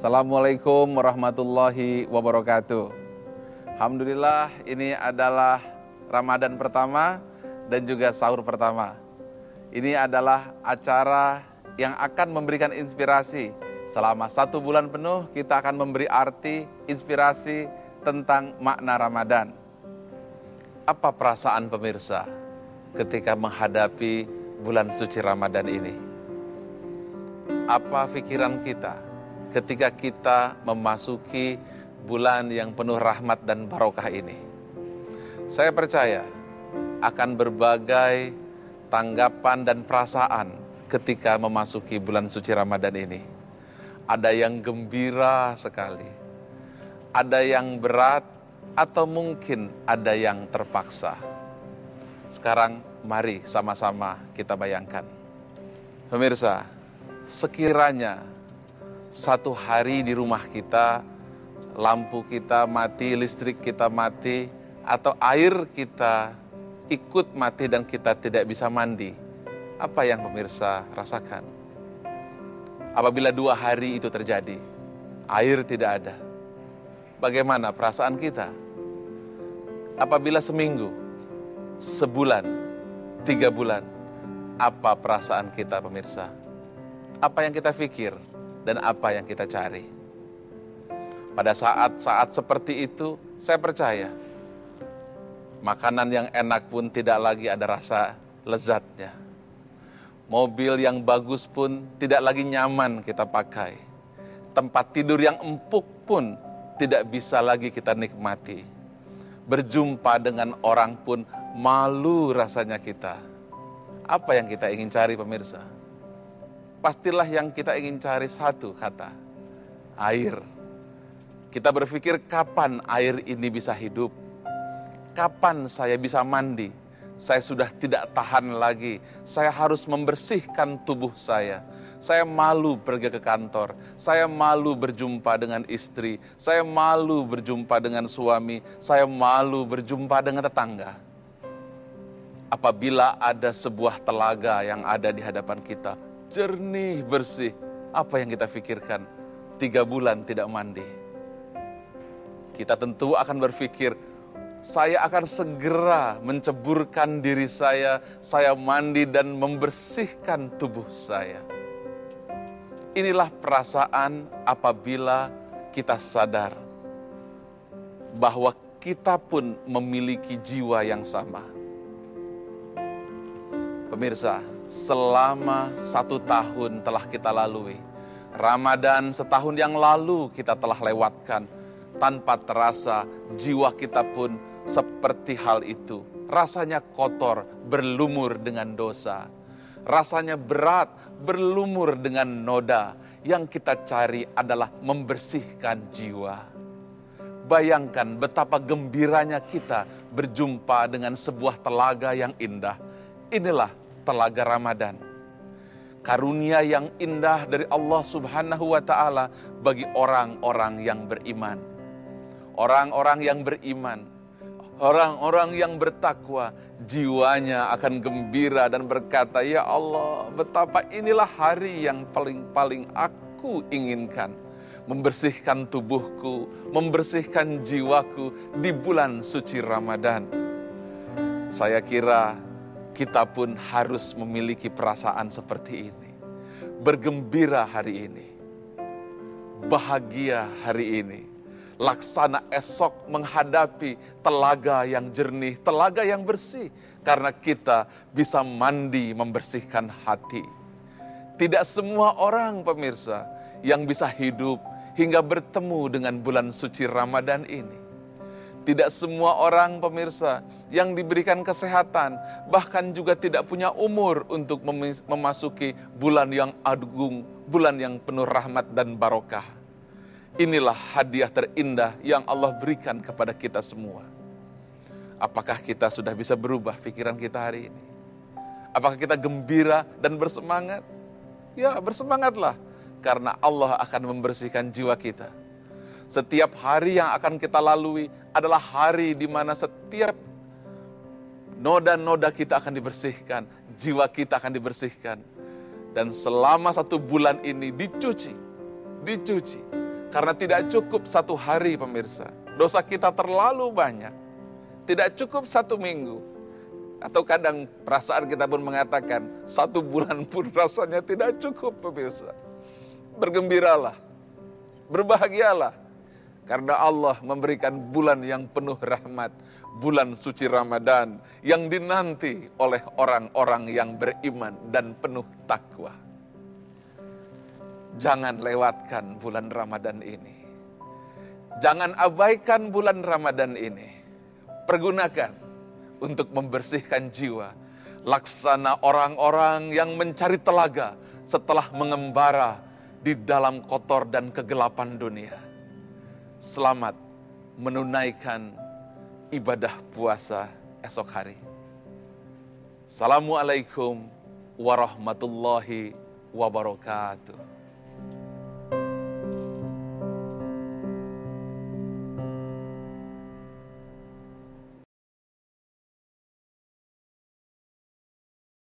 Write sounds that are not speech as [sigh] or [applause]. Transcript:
Assalamualaikum warahmatullahi wabarakatuh. Alhamdulillah ini adalah Ramadan pertama dan juga sahur pertama. Ini adalah acara yang akan memberikan inspirasi. Selama satu bulan penuh kita akan memberi arti, inspirasi tentang makna Ramadan. Apa perasaan pemirsa ketika menghadapi bulan suci Ramadan ini? Apa pikiran kita? Ketika kita memasuki bulan yang penuh rahmat dan barokah ini. Saya percaya akan berbagai tanggapan dan perasaan ketika memasuki bulan suci Ramadan ini. Ada yang gembira sekali, ada yang berat, atau mungkin ada yang terpaksa. Sekarang mari sama-sama kita bayangkan. Pemirsa, sekiranya satu hari di rumah kita, lampu kita mati, listrik kita mati, atau air kita ikut mati dan kita tidak bisa mandi. Apa yang pemirsa rasakan? Apabila dua hari itu terjadi, air tidak ada. Bagaimana perasaan kita? Apabila seminggu, sebulan, tiga bulan, apa perasaan kita pemirsa? Apa yang kita pikir? Dan apa yang kita cari. Pada saat-saat seperti itu, saya percaya makanan yang enak pun tidak lagi ada rasa lezatnya. Mobil yang bagus pun tidak lagi nyaman kita pakai. Tempat tidur yang empuk pun tidak bisa lagi kita nikmati. Berjumpa dengan orang pun malu rasanya kita. Apa yang kita ingin cari pemirsa? Pastilah yang kita ingin cari satu kata, air. Kita berpikir kapan air ini bisa hidup, kapan saya bisa mandi, saya sudah tidak tahan lagi, saya harus membersihkan tubuh saya. Saya malu pergi ke kantor, saya malu berjumpa dengan istri, saya malu berjumpa dengan suami, saya malu berjumpa dengan tetangga. Apabila ada sebuah telaga yang ada di hadapan kita, jernih, bersih. Apa yang kita pikirkan? Tiga bulan tidak mandi. Kita tentu akan berpikir, saya akan segera menceburkan diri saya, saya mandi dan membersihkan tubuh saya. Inilah perasaan apabila kita sadar bahwa kita pun memiliki jiwa yang sama. Pemirsa, selama satu tahun telah kita lalui. Ramadan setahun yang lalu kita telah lewatkan. Tanpa terasa jiwa kita pun seperti hal itu. Rasanya kotor, berlumur dengan dosa. Rasanya berat, berlumur dengan noda. Yang kita cari adalah membersihkan jiwa. Bayangkan betapa gembiranya kita berjumpa dengan sebuah telaga yang indah. Inilah telaga Ramadan. Karunia yang indah dari Allah Subhanahu wa taala bagi orang-orang yang beriman. Orang-orang yang beriman, orang-orang yang bertakwa, jiwanya akan gembira dan berkata, "Ya Allah, betapa inilah hari yang paling-paling aku inginkan." Membersihkan tubuhku, membersihkan jiwaku di bulan suci Ramadan. Saya kira kita pun harus memiliki perasaan seperti ini. Bergembira hari ini. Bahagia hari ini. Laksana esok menghadapi telaga yang jernih, telaga yang bersih. Karena kita bisa mandi membersihkan hati. Tidak semua orang pemirsa yang bisa hidup hingga bertemu dengan bulan suci Ramadan ini tidak semua orang pemirsa yang diberikan kesehatan, bahkan juga tidak punya umur untuk memasuki bulan yang agung, bulan yang penuh rahmat dan barokah. Inilah hadiah terindah yang Allah berikan kepada kita semua. Apakah kita sudah bisa berubah pikiran kita hari ini? Apakah kita gembira dan bersemangat? Ya, bersemangatlah karena Allah akan membersihkan jiwa kita setiap hari yang akan kita lalui adalah hari di mana setiap noda-noda kita akan dibersihkan, jiwa kita akan dibersihkan. Dan selama satu bulan ini dicuci, dicuci. Karena tidak cukup satu hari pemirsa. Dosa kita terlalu banyak. Tidak cukup satu minggu. Atau kadang perasaan kita pun mengatakan, satu bulan [laughs] pun rasanya tidak cukup pemirsa. Bergembiralah, berbahagialah. Karena Allah memberikan bulan yang penuh rahmat, bulan suci Ramadan yang dinanti oleh orang-orang yang beriman dan penuh takwa. Jangan lewatkan bulan Ramadan ini. Jangan abaikan bulan Ramadan ini. Pergunakan untuk membersihkan jiwa. Laksana orang-orang yang mencari telaga setelah mengembara di dalam kotor dan kegelapan dunia. Selamat menunaikan ibadah puasa esok hari. Assalamualaikum warahmatullahi wabarakatuh.